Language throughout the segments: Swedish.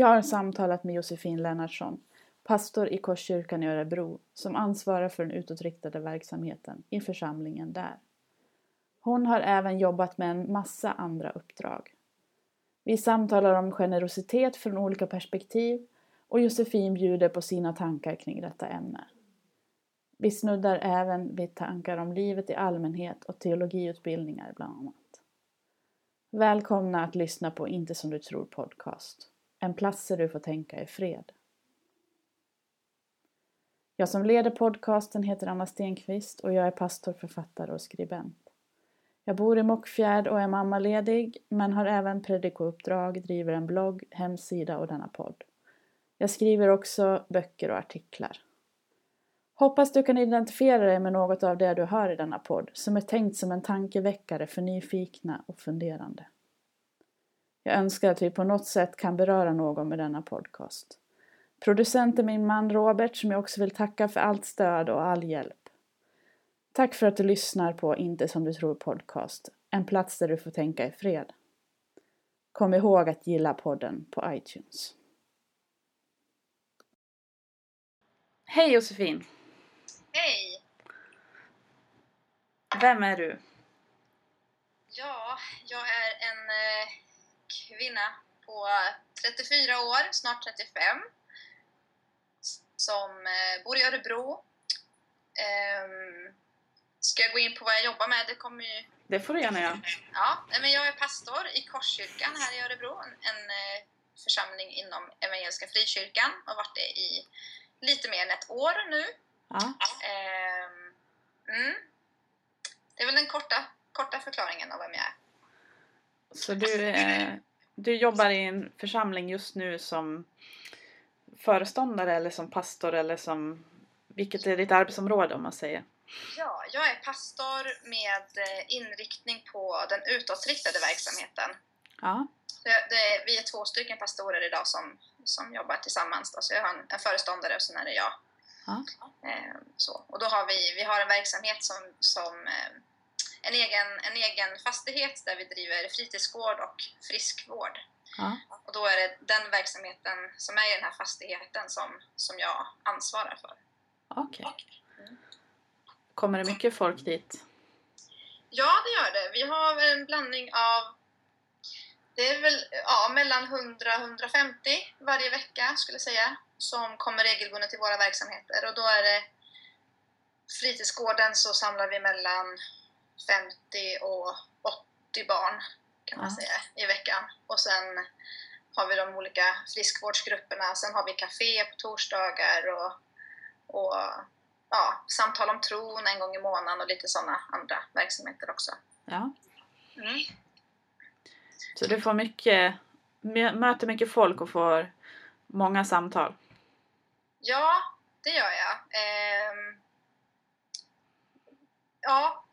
Jag har samtalat med Josefin Lennartsson, pastor i Korskyrkan i Örebro, som ansvarar för den utåtriktade verksamheten i församlingen där. Hon har även jobbat med en massa andra uppdrag. Vi samtalar om generositet från olika perspektiv och Josefin bjuder på sina tankar kring detta ämne. Vi snuddar även vid tankar om livet i allmänhet och teologiutbildningar bland annat. Välkomna att lyssna på Inte som du tror podcast. En plats där du får tänka i fred. Jag som leder podcasten heter Anna Stenqvist och jag är pastor, författare och skribent. Jag bor i Mockfjärd och är mammaledig men har även predikouppdrag, driver en blogg, hemsida och denna podd. Jag skriver också böcker och artiklar. Hoppas du kan identifiera dig med något av det du hör i denna podd som är tänkt som en tankeväckare för nyfikna och funderande. Jag önskar att vi på något sätt kan beröra någon med denna podcast. Producent är min man Robert som jag också vill tacka för allt stöd och all hjälp. Tack för att du lyssnar på Inte som du tror podcast, en plats där du får tänka i fred. Kom ihåg att gilla podden på iTunes. Hej Josefin! Hej! Vem är du? Ja, jag är en eh, kvinna på 34 år, snart 35, som eh, bor i Örebro. Ehm, ska jag gå in på vad jag jobbar med? Det kommer ju... Det får du gärna göra. Ja, men jag är pastor i Korskyrkan här i Örebro, en, eh, församling inom Evangeliska Frikyrkan och har varit det i lite mer än ett år nu. Ja. Ehm, mm. Det är väl den korta, korta förklaringen av vem jag är. Så du, eh, du jobbar i en församling just nu som föreståndare eller som pastor eller som... Vilket är ditt arbetsområde om man säger? Ja, jag är pastor med eh, inriktning på den utåtriktade verksamheten. Ja. Det, det, vi är två stycken pastorer idag som, som jobbar tillsammans. Då. Så jag har en, en föreståndare och sen är det jag. Ja. Eh, så. Och då har vi, vi har en verksamhet som, som eh, en, egen, en egen fastighet där vi driver fritidsgård och friskvård. Ja. Och då är det den verksamheten som är i den här fastigheten som, som jag ansvarar för. Okej. Kommer det mycket folk dit? Ja, det gör det. Vi har en blandning av det är väl ja, mellan 100-150 varje vecka skulle jag säga som kommer regelbundet till våra verksamheter och då är det fritidsgården så samlar vi mellan 50 och 80 barn kan man Ja. säga i veckan och sen har vi de olika friskvårdsgrupperna, sen har vi café på torsdagar och, och ja, samtal om tron en gång i månaden och lite sådana andra verksamheter också. Ja. Mm. Så du får mycket, mö- möter mycket folk och får många samtal? Ja, det gör jag. Ehm, ja,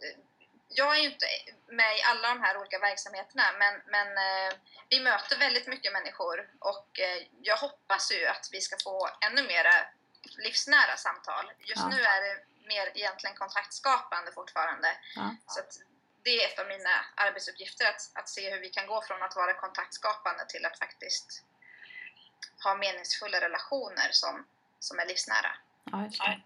jag är ju inte med i alla de här olika verksamheterna men, men eh, vi möter väldigt mycket människor och eh, jag hoppas ju att vi ska få ännu mera livsnära samtal. Just Ja. nu är det mer egentligen kontaktskapande fortfarande. Ja. Så att det är ett av mina arbetsuppgifter att, att se hur vi kan gå från att vara kontaktskapande till att faktiskt ha meningsfulla relationer som, som är livsnära. Ja, just det.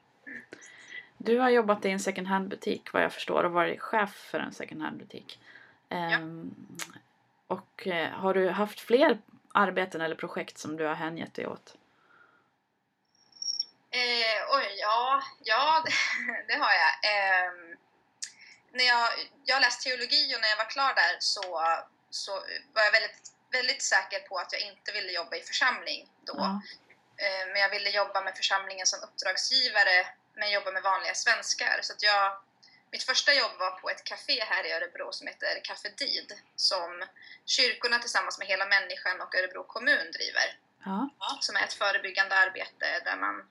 Du har jobbat i en second hand-butik vad jag förstår och varit chef för en second hand-butik. Ehm, och eh, har du haft fler arbeten eller projekt som du har hängett dig åt? Eh, oj, ja, ja det, det har jag. Ehm, när jag. Jag har läst teologi och när jag var klar där så, så var jag väldigt, väldigt säker på att jag inte ville jobba i församling då. Ja. Eh, Men jag ville jobba med församlingen som uppdragsgivare men jobba med vanliga svenskar. Så att jag, mitt första jobb var på ett café här i Örebro som heter Café Did som kyrkorna tillsammans med Hela Människan och Örebro kommun driver. Ja. Som är ett förebyggande arbete där man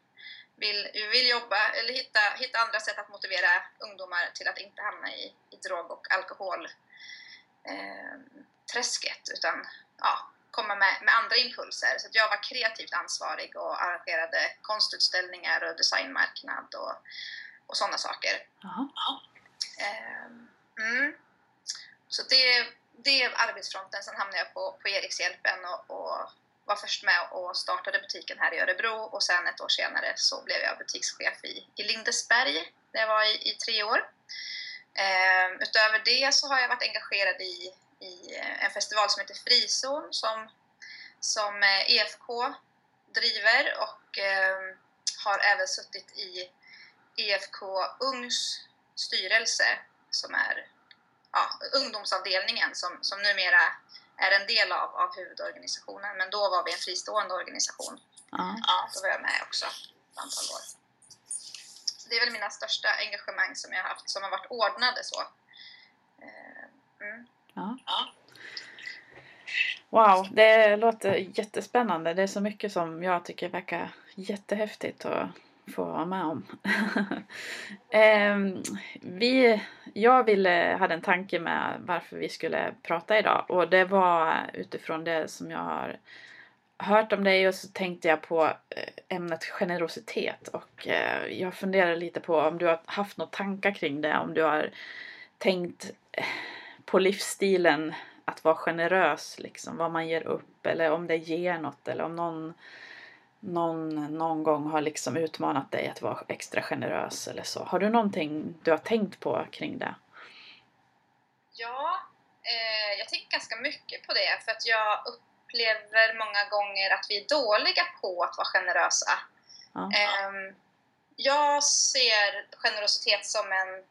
vill, vill jobba eller hitta, hitta andra sätt att motivera ungdomar till att inte hamna i, i drog och alkohol eh, utan ja, komma med, med andra impulser. Så att jag var kreativt ansvarig och arrangerade konstutställningar och designmarknad och, och sådana saker. Jaha. Ehm, mm. Så det, det är arbetsfronten. Sen hamnade jag på, på Erikshjälpen och, och var först med och startade butiken här i Örebro och sen ett år senare så blev jag butikschef i, i Lindesberg där jag var i, i tre år. Eh, utöver det så har jag varit engagerad i, i en festival som heter Frizon som, som EFK e driver och eh, har även suttit i EFK Ungs styrelse som är ja, ungdomsavdelningen som, som numera är en del av, av huvudorganisationen. Men då var vi en fristående organisation. Ja. ja då var jag med också ett antal år. Det är väl mina största engagemang som jag har haft som har varit ordnade så. Eh, mm. Ja. ja. Wow, det låter jättespännande. Det är så mycket som jag tycker verkar jättehäftigt att få vara med om. eh, vi, jag ville, hade en tanke med varför vi skulle prata idag och det var utifrån det som jag har hört om dig och så tänkte jag på eh, ämnet generositet och eh, jag funderade lite på om du har haft några tankar kring det, om du har tänkt eh, på livsstilen att vara generös, liksom, vad man ger upp eller om det ger något eller om någon, någon, någon gång har liksom utmanat dig att vara extra generös eller så. Har du någonting du har tänkt på kring det? Ja, eh, jag tänker ganska mycket på det för att jag upplever många gånger att vi är dåliga på att vara generösa. Ja. Eh, jag ser generositet som en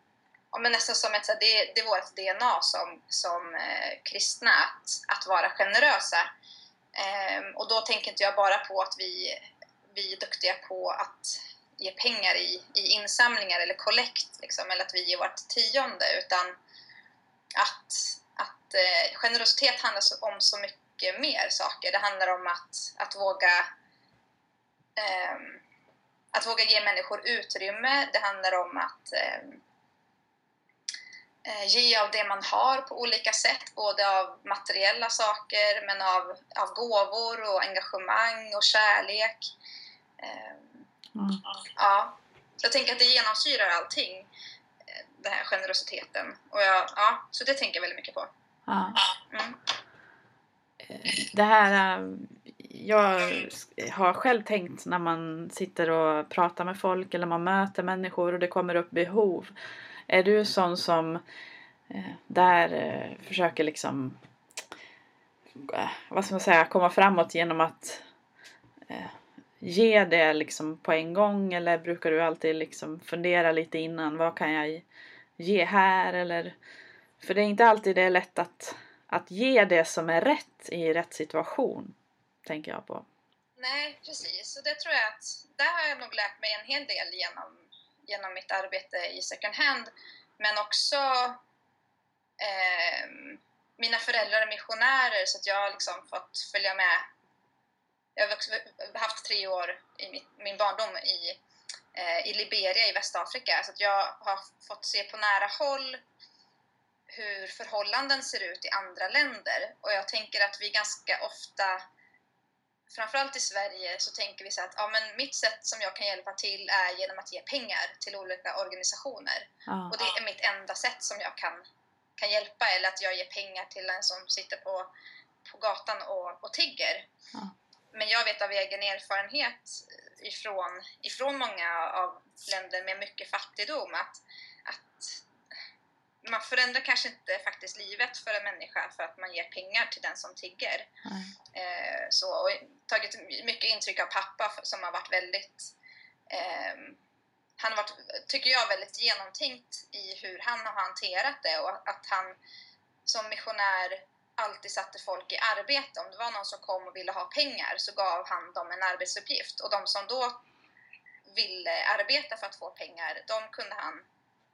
ja, men nästan som ett, det, det är vårt DNA som, som eh, kristna, att, att vara generösa. Eh, och då tänker inte jag bara på att vi, vi är duktiga på att ge pengar i, i insamlingar eller kollekt, liksom, eller att vi ger vårt tionde, utan att, att eh, generositet handlar om så mycket mer saker. Det handlar om att, att våga eh, att våga ge människor utrymme. Det handlar om att Eh, ge av det man har på olika sätt, både av materiella saker men av, av gåvor och engagemang och kärlek. Mm. Ja, jag tänker att det genomsyrar allting, eh, den här generositeten. Och jag, ja, så det tänker jag väldigt mycket på. Ja. Mm. Det här, jag har själv tänkt när man sitter och pratar med folk eller man möter människor och det kommer upp behov är du sån som eh, där eh, försöker liksom eh, vad ska man säga, komma framåt genom att eh, ge det liksom på en gång? Eller brukar du alltid liksom fundera lite innan vad kan jag ge här? Eller för det är inte alltid det är lätt att, att ge det som är rätt i rätt situation tänker jag på. Nej precis. Och det tror jag att där har jag nog lärt mig en hel del genom genom mitt arbete i second hand men också eh, mina föräldrar är missionärer så att jag har liksom fått följa med. Jag har haft tre år i mitt, min barndom i, eh, i Liberia i Västafrika så att jag har fått se på nära håll hur förhållanden ser ut i andra länder och jag tänker att vi ganska ofta framförallt i Sverige så tänker vi så att ja, men mitt sätt som jag kan hjälpa till är genom att ge pengar till olika organisationer. Ja. Och det är mitt enda sätt som jag kan, kan hjälpa eller att jag ger pengar till en som sitter på, på gatan och, och tigger. Ja. Men jag vet av egen erfarenhet ifrån, ifrån många av länder med mycket fattigdom att, att man förändrar kanske inte faktiskt livet för en människa för att man ger pengar till den som tigger. Mm. Eh, så, och tagit mycket intryck av pappa som har varit väldigt eh, han har varit, tycker jag, väldigt genomtänkt i hur han har hanterat det och att han som missionär alltid satte folk i arbete. Om det var någon som kom och ville ha pengar så gav han dem en arbetsuppgift och de som då ville arbeta för att få pengar, de kunde han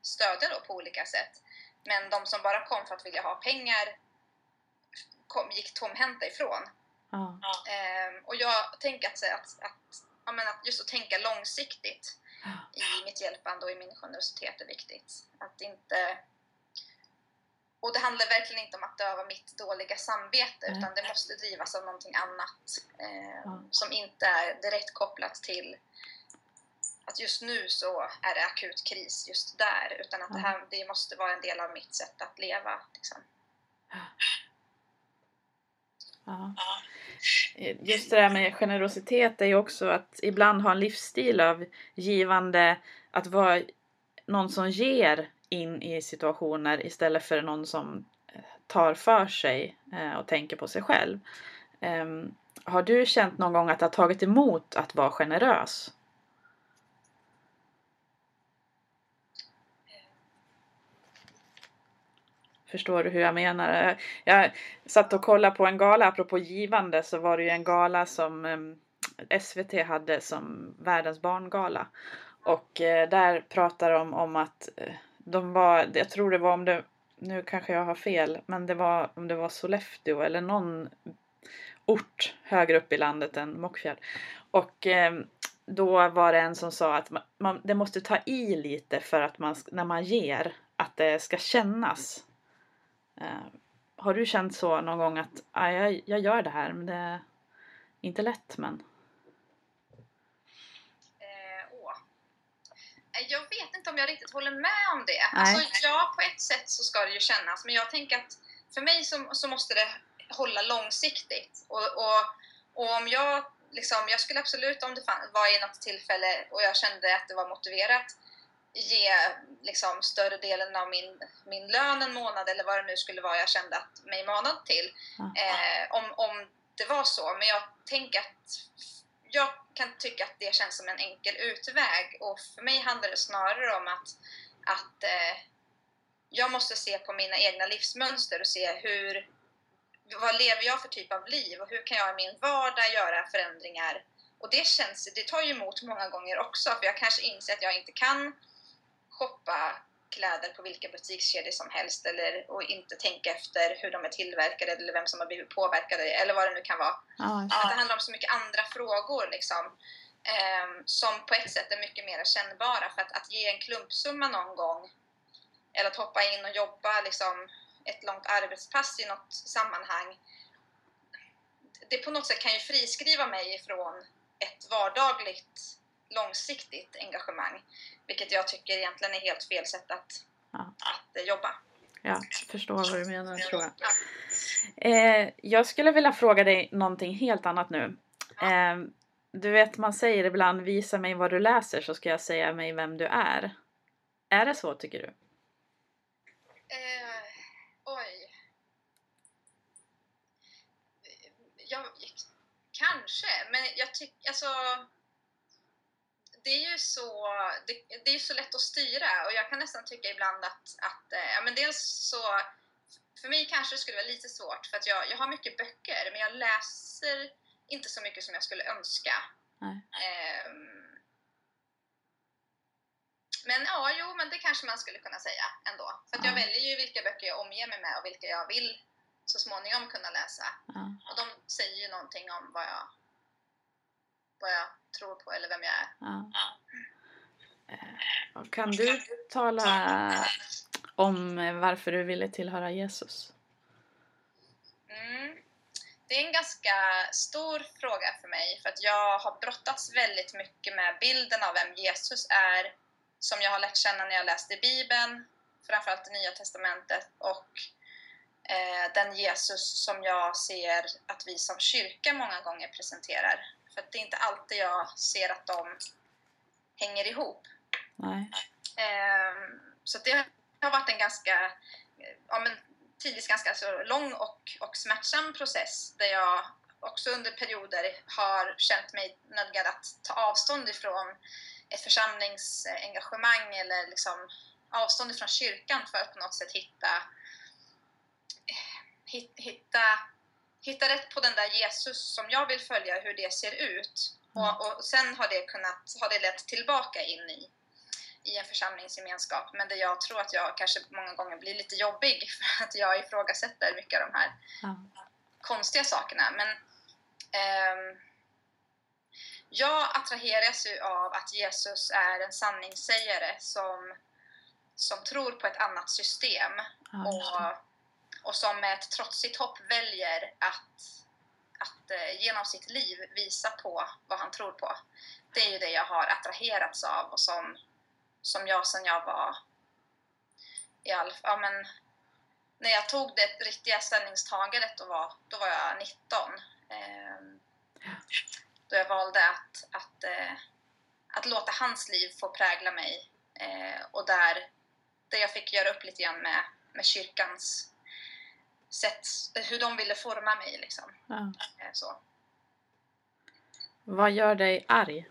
stödja då på olika sätt. Men de som bara kom för att vilja ha pengar kom, gick tomhänta ifrån. Mm. Ehm, och jag tänker att, att, att, ja, men att just att tänka långsiktigt mm. i mitt hjälpande och i min generositet är viktigt. Att inte... Och det handlar verkligen inte om att döva mitt dåliga samvete mm. utan det måste drivas av någonting annat eh, som inte är direkt kopplat till att just nu så är det akut kris just där utan att det här det måste vara en del av mitt sätt att leva. Liksom. Ja. just det där med generositet är ju också att ibland ha en livsstil av givande, att vara någon som ger in i situationer istället för någon som eh, tar för sig eh, och tänker på sig själv. Ehm, har du känt någon gång att det har tagit emot att vara generös? Förstår du hur jag menar? Jag satt och kollade på en gala, apropå givande, så var det ju en gala som eh, SVT hade som världens barngala. Och eh, där pratar de om att eh, de var, jag tror det var om det, nu kanske jag har fel, men det var om det var Sollefteå eller någon ort högre upp i landet än Mockfjärd. Och då var det en som sa att man, man, det måste ta i lite för att man, när man ger, att det ska kännas. Eh, har du känt så någon gång att ah, jag, jag gör det här men det är inte lätt men? Eh, jag vet inte om jag riktigt håller med om det. Alltså, ja, på ett sätt så ska det ju kännas, men jag tänker att för mig så, så måste det hålla långsiktigt. Och, och, och om jag, liksom, jag skulle absolut om det var i något tillfälle och jag kände att det var motiverat ge liksom, större delen av min, min lön en månad eller vad det nu skulle vara jag kände att mig manad till. Eh, om, om det var så. Men jag tänker att jag kan tycka att det känns som en enkel utväg och för mig handlar det snarare om att, att eh, jag måste se på mina egna livsmönster och se hur, vad lever jag för typ av liv och hur kan jag i min vardag göra förändringar? Och det känns, det tar ju emot många gånger också för jag kanske inser att jag inte kan shoppa kläder på vilka butikskedjor som helst eller, och inte tänka efter hur de är tillverkade eller vem som har blivit påverkade eller vad det nu kan vara. Ja, att det handlar om så mycket andra frågor liksom, eh, som på ett sätt är mycket mer kännbara. För att, att ge en klumpsumma någon gång eller att hoppa in och jobba liksom, ett långt arbetspass i något sammanhang det på något sätt kan ju friskriva mig ifrån ett vardagligt långsiktigt engagemang. Vilket jag tycker egentligen är helt fel sätt att, ja. att eh, jobba. Ja, förstår vad du menar tror jag. Ja. Eh, jag skulle vilja fråga dig någonting helt annat nu. Ja. Eh, du vet man säger ibland visa mig vad du läser så ska jag säga mig vem du är. Är det så tycker du? Eh, oj. Jag, kanske, men jag tycker alltså det är ju så, det, det, är så lätt att styra och jag kan nästan tycka ibland att, att eh, ja, men dels så, för mig kanske det skulle vara lite svårt för att jag, jag har mycket böcker men jag läser inte så mycket som jag skulle önska. Um, men ja, jo, men det kanske man skulle kunna säga ändå. För att jag väljer ju vilka böcker jag omger mig med och vilka jag vill så småningom kunna läsa. Och de säger ju någonting om vad jag, vad jag tror på eller vem jag är. Ja. Eh, kan du tala om varför du ville tillhöra Jesus? Mm. Det är en ganska stor fråga för mig för att jag har brottats väldigt mycket med bilden av vem Jesus är som jag har lärt känna när jag läste Bibeln, framförallt det Nya Testamentet och eh, den Jesus som jag ser att vi som kyrka många gånger presenterar. För det är inte alltid jag ser att de hänger ihop. Nej. Um, så det har varit en ganska, ja men tidvis ganska så lång och, och smärtsam process där jag också under perioder har känt mig nödgad att ta avstånd ifrån ett församlingsengagemang eller liksom avstånd ifrån kyrkan för att på något sätt hitta, hitta hitta rätt på den där Jesus som jag vill följa, hur det ser ut. Mm. Och, och, sen har det, kunnat, har det lett tillbaka in i, i en församlingsgemenskap, men där jag tror att jag kanske många gånger blir lite jobbig för att jag ifrågasätter mycket av de här mm. konstiga sakerna. Men eh, jag attraheras ju av att Jesus är en sanningssägare som, som tror på ett annat system. Mm. Och och som med ett trotsigt hopp väljer att, att eh, genom sitt liv visa på vad han tror på. Det är ju det jag har attraherats av och som, som jag sen jag var i all, ja, men, när jag tog det riktiga ställningstagandet då var, då var jag 19 Eh, då jag valde att, att, eh, att låta hans liv få prägla mig eh, och där, där jag fick göra upp lite grann med, med kyrkans sätt, hur de ville forma mig. Liksom. Ja. Eh, Så. Vad gör dig arg?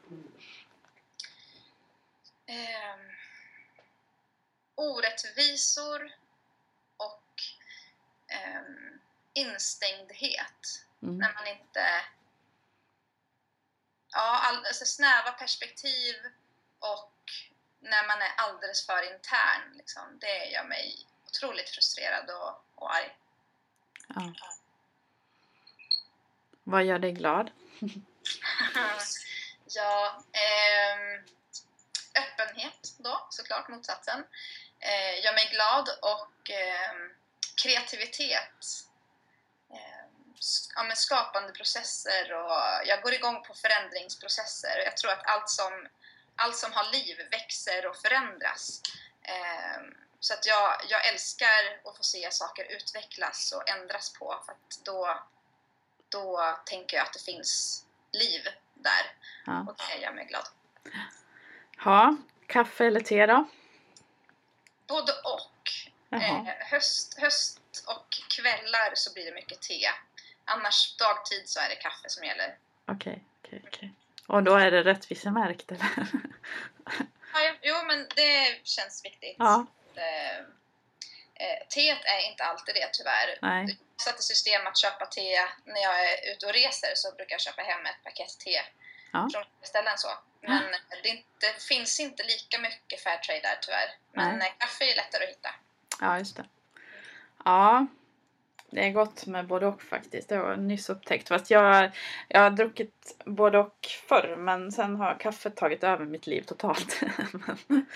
Ehm, orättvisor och ehm, instängdhet. Mm. När man inte... Ja, all, alltså snäva perspektiv och när man är alldeles för intern. Liksom, det gör mig otroligt frustrerad och, och arg. Ja. Vad gör dig glad? ja, ehm, öppenhet då, såklart motsatsen. Eh, gör mig glad och ehm, kreativitet. Ehm, ja, men skapande processer och jag går igång på förändringsprocesser. Jag tror att allt som, allt som har liv växer och förändras. Eh, så att jag, jag älskar att få se saker utvecklas och ändras på för att då, då tänker jag att det finns liv där Ja. och det gör mig glad. Ha, kaffe eller te då? Både och. Eh, höst, höst och kvällar så blir det mycket te. Annars dagtid så är det kaffe som gäller. Okej, okej, okej. Och då är det rättvisemärkt eller? Ja, ja, jo, men det känns viktigt. ja, Eh, eh, teet är inte alltid det tyvärr. nej. Jag satte system att köpa te när jag är ute och reser så brukar jag köpa hem ett paket te Ja. från ställen så. Men det, är inte, det finns inte lika mycket Fairtrade där tyvärr. Men Nej. eh, kaffe är lättare att hitta. Ja, just det. Ja, det är gott med både och faktiskt. Det har jag nyss upptäckt. Fast jag, jag har druckit både och förr men sen har kaffet tagit över mitt liv totalt. men,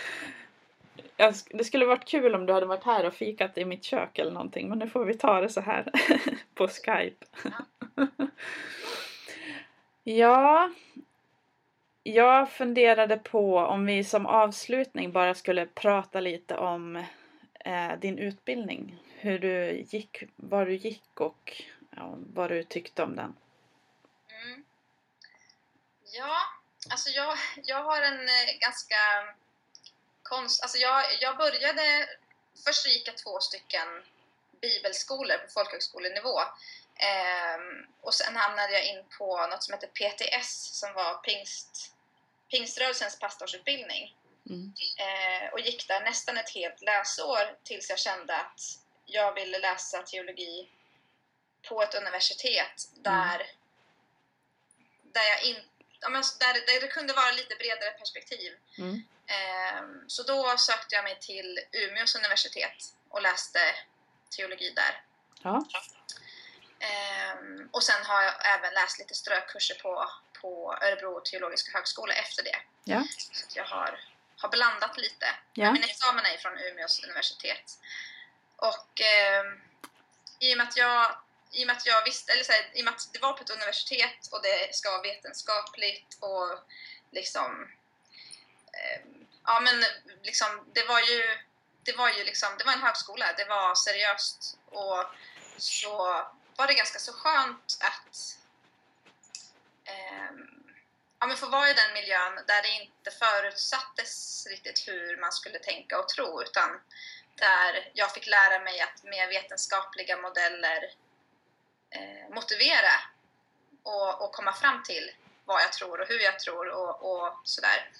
jag, det skulle varit kul om du hade varit här och fikat i mitt kök eller någonting men nu får vi ta det så här på Skype. ja, jag funderade på om vi som avslutning bara skulle prata lite om eh, din utbildning. Hur du gick, var du gick och ja, vad du tyckte om den. Mm. Ja, alltså jag, jag har en eh, ganska konst... Alltså jag, jag började... Först gick jag två stycken bibelskolor på folkhögskolenivå. Ehm, och sen hamnade jag in på något som heter PTS som var pingst, pingströrelsens pastorsutbildning. Mm. Eh, och gick där nästan ett helt läsår tills jag kände att jag ville läsa teologi på ett universitet där, där, jag in, ja, men där, där det kunde vara lite bredare perspektiv. Mm. Ehm, så då sökte jag mig till Umeås universitet och läste teologi där. Ja. Ehm, och sen har jag även läst lite strökurser på, på Örebro teologiska högskola efter det. Ja. Så jag har, har blandat lite. Ja. Min examen är från Umeås universitet. Och ehm, i och med att jag i och med att jag visste, eller så här, i och med att det var på ett universitet och det ska vara vetenskapligt och liksom eh, ja men liksom det var ju det var ju liksom, det var en högskola, det var seriöst och så var det ganska så skönt att eh, ja, men få vara i den miljön där det inte förutsattes riktigt hur man skulle tänka och tro utan där jag fick lära mig att med vetenskapliga modeller eh, motivera och, och komma fram till vad jag tror och hur jag tror och, och sådär.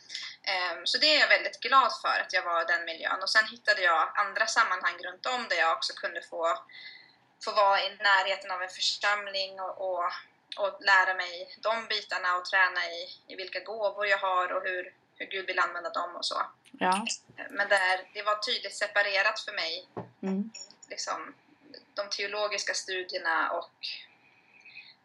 Ehm, Så det är jag väldigt glad för att jag var i den miljön. Och sen hittade jag andra sammanhang runt om där jag också kunde få, få vara i närheten av en församling och, och, och lära mig de bitarna och träna i, i vilka gåvor jag har och hur, hur Gud vill använda dem och så. Ja. Men där, det var tydligt separerat för mig, Mm. liksom, de teologiska studierna och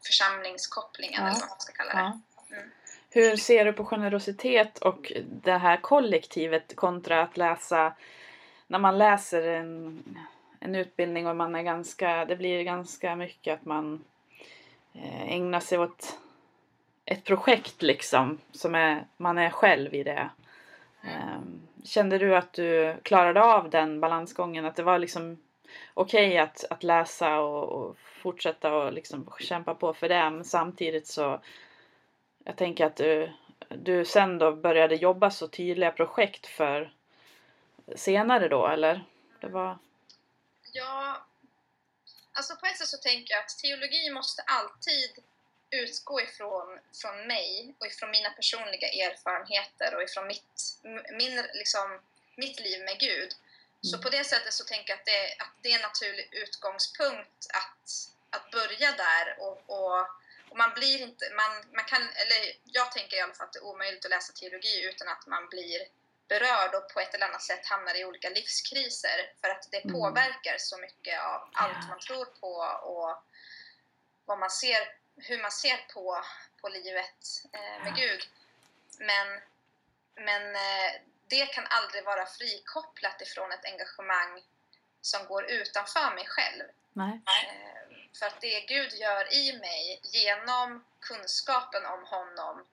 församlingskopplingen Ja. eller vad man ska kalla det. ja. Mm. Hur ser du på generositet och det här kollektivet kontra att läsa när man läser en, en utbildning och man är ganska, det blir ganska mycket att man eh, ägnar sig åt ett projekt liksom som är, man är själv i det. Mm. Ehm, Kände du att du klarade av den balansgången? Att det var liksom okej okay att, att läsa och, och fortsätta och liksom kämpa på för det. Men samtidigt så jag tänker att du, du sen då började jobba så tydliga projekt för senare då eller? Det var... Ja, alltså på ett sätt så tänker jag att teologi måste alltid utgå ifrån från mig och ifrån mina personliga erfarenheter och ifrån mitt, min, liksom, mitt liv med Gud. Så mm. på det sättet så tänker jag att det, att det är en naturlig utgångspunkt att, att börja där och, och, och, man blir inte, man, man kan, eller jag tänker i alla fall att det är omöjligt att läsa teologi utan att man blir berörd och på ett eller annat sätt hamnar i olika livskriser för att det mm. påverkar så mycket av allt man tror på och vad man ser, hur man ser på, på livet eh, med Gud. Men, men eh, det kan aldrig vara frikopplat ifrån ett engagemang som går utanför mig själv. Nej. Eh, för att det Gud gör i mig genom kunskapen om honom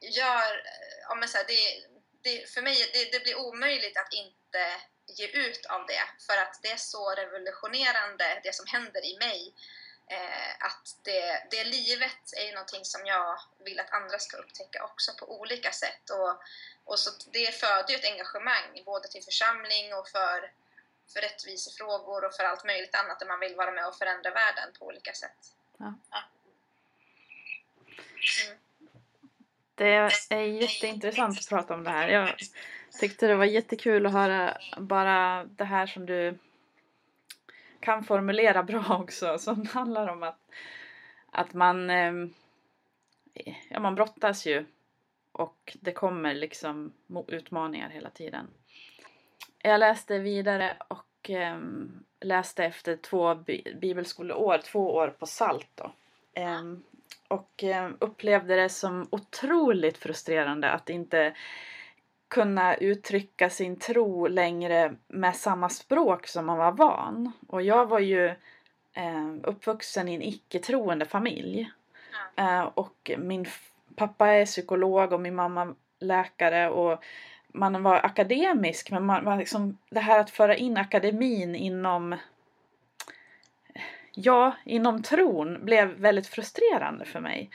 gör, eh, ja men så här, det, det, för mig det, det blir omöjligt att inte ge ut av det för att det är så revolutionerande det som händer i mig att det, det livet är ju någonting som jag vill att andra ska upptäcka också på olika sätt och, och så det föder ju ett engagemang både till församling och för, för rättvisefrågor och för allt möjligt annat där man vill vara med och förändra världen på olika sätt. Ja. Mm. Det är jätteintressant att prata om det här. Jag tyckte det var jättekul att höra bara det här som du kan formulera bra också som handlar om att, att man, ehm, ja, man brottas ju och det kommer liksom utmaningar hela tiden. Jag läste vidare och um, läste efter två bibelskoleår, två år på SALT då. Um, och um, upplevde det som otroligt frustrerande att inte kunna uttrycka sin tro längre med samma språk som man var van. Och jag var ju eh, uppvuxen i en icke-troende familj. Eh, och min pappa är psykolog och min mamma läkare och man var akademisk men man, man liksom, det här att föra in akademin inom ja, inom tron blev väldigt frustrerande för mig.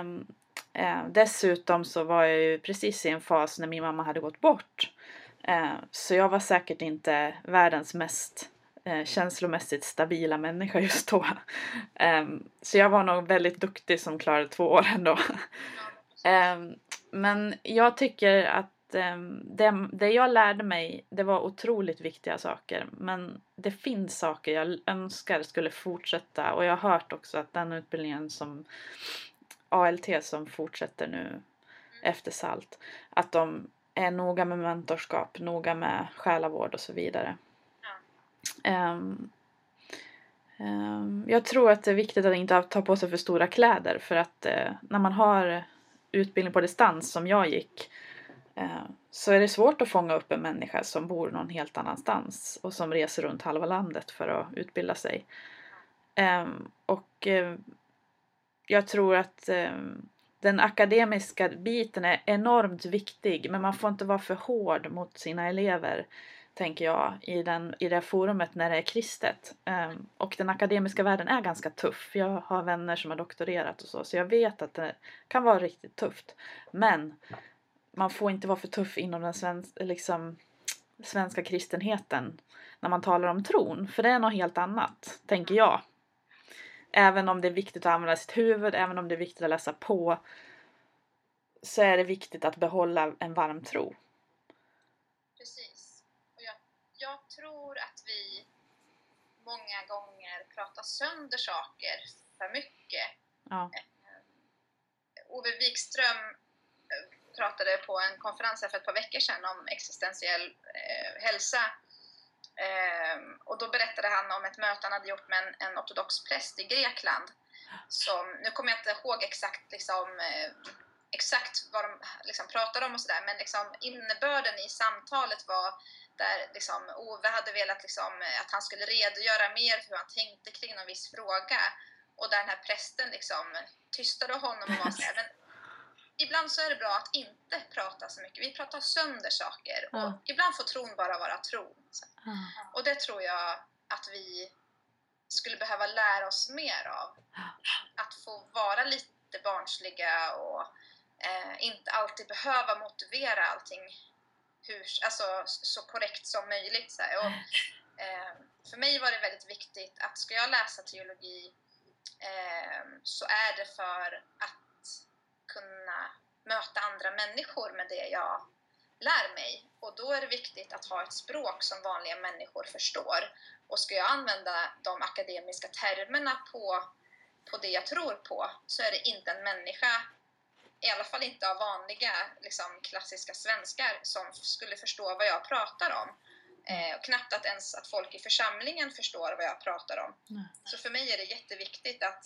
Um, Eh, dessutom så var jag ju precis i en fas när min mamma hade gått bort. Eh, så jag var säkert inte världens mest eh, känslomässigt stabila människa just då. Ehm, så jag var nog väldigt duktig som klarade två år ändå. Ehm, men jag tycker att ehm, det, det jag lärde mig, det var otroligt viktiga saker. Men det finns saker jag önskar skulle fortsätta. Och jag har hört också att den utbildningen som ALT som fortsätter nu efter SALT, att de är noga med mentorskap, noga med själavård och så vidare. Ja. Um, um, jag tror att det är viktigt att inte ta på sig för stora kläder för att uh, när man har utbildning på distans som jag gick Eh, så är det svårt att fånga upp en människa som bor någon helt annanstans och som reser runt halva landet för att utbilda sig. Ehm, och eh, jag tror att eh, den akademiska biten är enormt viktig men man får inte vara för hård mot sina elever tänker jag i, den, i det forumet när det är kristet. Um, och den akademiska världen är ganska tuff. Jag har vänner som har doktorerat och så så jag vet att det kan vara riktigt tufft. Men man får inte vara för tuff inom den svensk, liksom, svenska kristenheten när man talar om tron. För det är något helt annat, tänker jag. Även om det är viktigt att använda sitt huvud, även om det är viktigt att läsa på så är det viktigt att behålla en varm tro. Precis. Och jag, jag tror att vi många gånger pratar sönder saker för mycket. Ja. Eh, Ove Wikström pratade på en konferens för ett par veckor sedan om existentiell eh, hälsa. Eh, och då berättade han om ett möte han hade gjort med en, en ortodox präst i Grekland. Som, nu kommer jag inte ihåg exakt, liksom, eh, exakt vad de liksom, pratade om och sådär, men liksom, innebörden i samtalet var där liksom, Ove hade velat liksom, att han skulle redogöra mer för hur han tänkte kring en viss fråga. Och där den här prästen liksom, tystade honom och var såhär, ibland så är det bra att inte prata så mycket. Vi pratar sönder saker och Ja. ibland får tron bara vara tron. Ja. Och det tror jag att vi skulle behöva lära oss mer av. Att få vara lite barnsliga och eh, inte alltid behöva motivera allting hur, alltså, så korrekt som möjligt. Så. Och, eh, för mig var det väldigt viktigt att ska jag läsa teologi eh, så är det för att kunna möta andra människor med det jag lär mig. Och då är det viktigt att ha ett språk som vanliga människor förstår. Och ska jag använda de akademiska termerna på, på det jag tror på så är det inte en människa, i alla fall inte av vanliga liksom, klassiska svenskar, som skulle förstå vad jag pratar om. Eh, och knappt att ens att folk i församlingen förstår vad jag pratar om. Nej. Så för mig är det jätteviktigt att,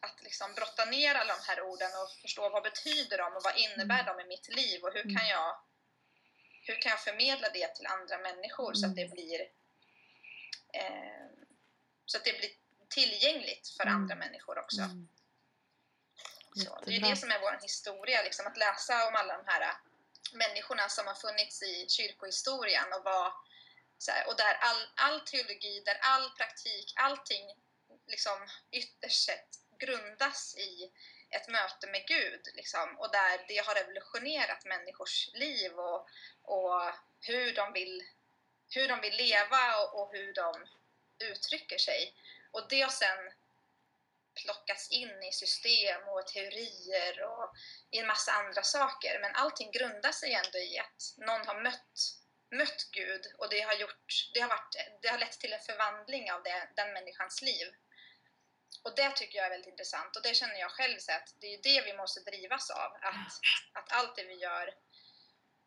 att liksom brotta ner alla de här orden och förstå vad betyder de och vad innebär de i mitt liv och hur kan Mm. jag, hur kan jag förmedla det till andra människor så att det Mm. blir eh, så att det blir tillgängligt för Mm. andra människor också. Mm. Så, det är ju det som är vår historia, liksom, att läsa om alla de här äh, människorna som har funnits i kyrkohistorien och, var, här, och där all, all teologi, där all praktik, allting liksom, ytterst sett grundas i ett möte med Gud liksom, och där det har revolutionerat människors liv och, och hur, de vill, hur de vill leva och, och hur de uttrycker sig. Och det har sen plockats in i system och teorier och i en massa andra saker. Men allting grundar sig ändå i att någon har mött, mött Gud och det har, gjort, det, har varit, det har lett till en förvandling av det, den människans liv. Och det tycker jag är väldigt intressant. Och det känner jag själv så att det är det vi måste drivas av. Att, att allt det vi gör.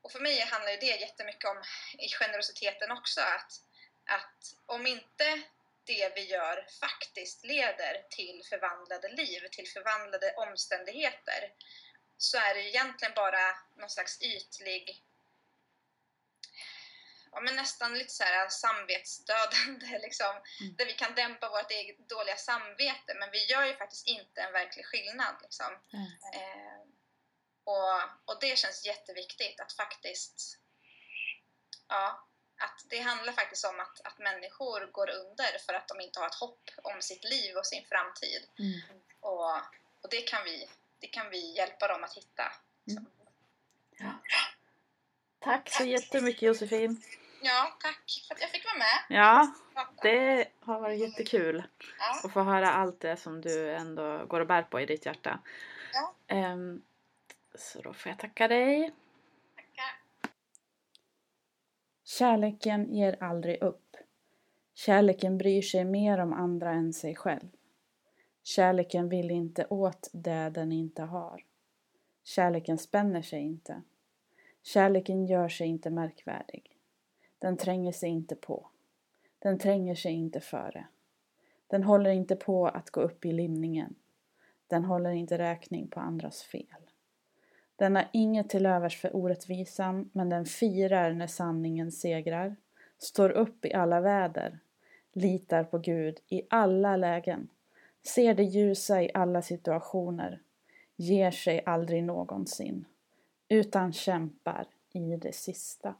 Och för mig handlar ju det jättemycket om i generositeten också. Att, att om inte det vi gör faktiskt leder till förvandlade liv, till förvandlade omständigheter så är det egentligen bara någon slags ytlig ja, men nästan lite så här samvetsdödande liksom, Mm. där vi kan dämpa vårt eget dåliga samvete men vi gör ju faktiskt inte en verklig skillnad liksom. Nej. Eh, och, och det känns jätteviktigt att faktiskt ja, att det handlar faktiskt om att, att människor går under för att de inte har ett hopp om sitt liv och sin framtid. Mm. Och, och det, kan vi, det kan vi hjälpa dem att hitta. Mm. Tack så jättemycket Josefin. Ja, tack för att jag fick vara med. Ja, det har varit jättekul Ja, att få höra allt det som du ändå går och bär på i ditt hjärta. Ja. Ehm, så då får jag tacka dig. tackar. Kärleken ger aldrig upp. Kärleken bryr sig mer om andra än sig själv. Kärleken vill inte åt det den inte har. Kärleken spänner sig inte. Kärleken gör sig inte märkvärdig. Den tränger sig inte på. Den tränger sig inte före. Den håller inte på att gå upp i limningen. Den håller inte räkning på andras fel. Den har inget till övers för orättvisan, men den firar när sanningen segrar, står upp i alla väder, litar på Gud i alla lägen, ser det ljusa i alla situationer, ger sig aldrig någonsin, utan kämpar i det sista.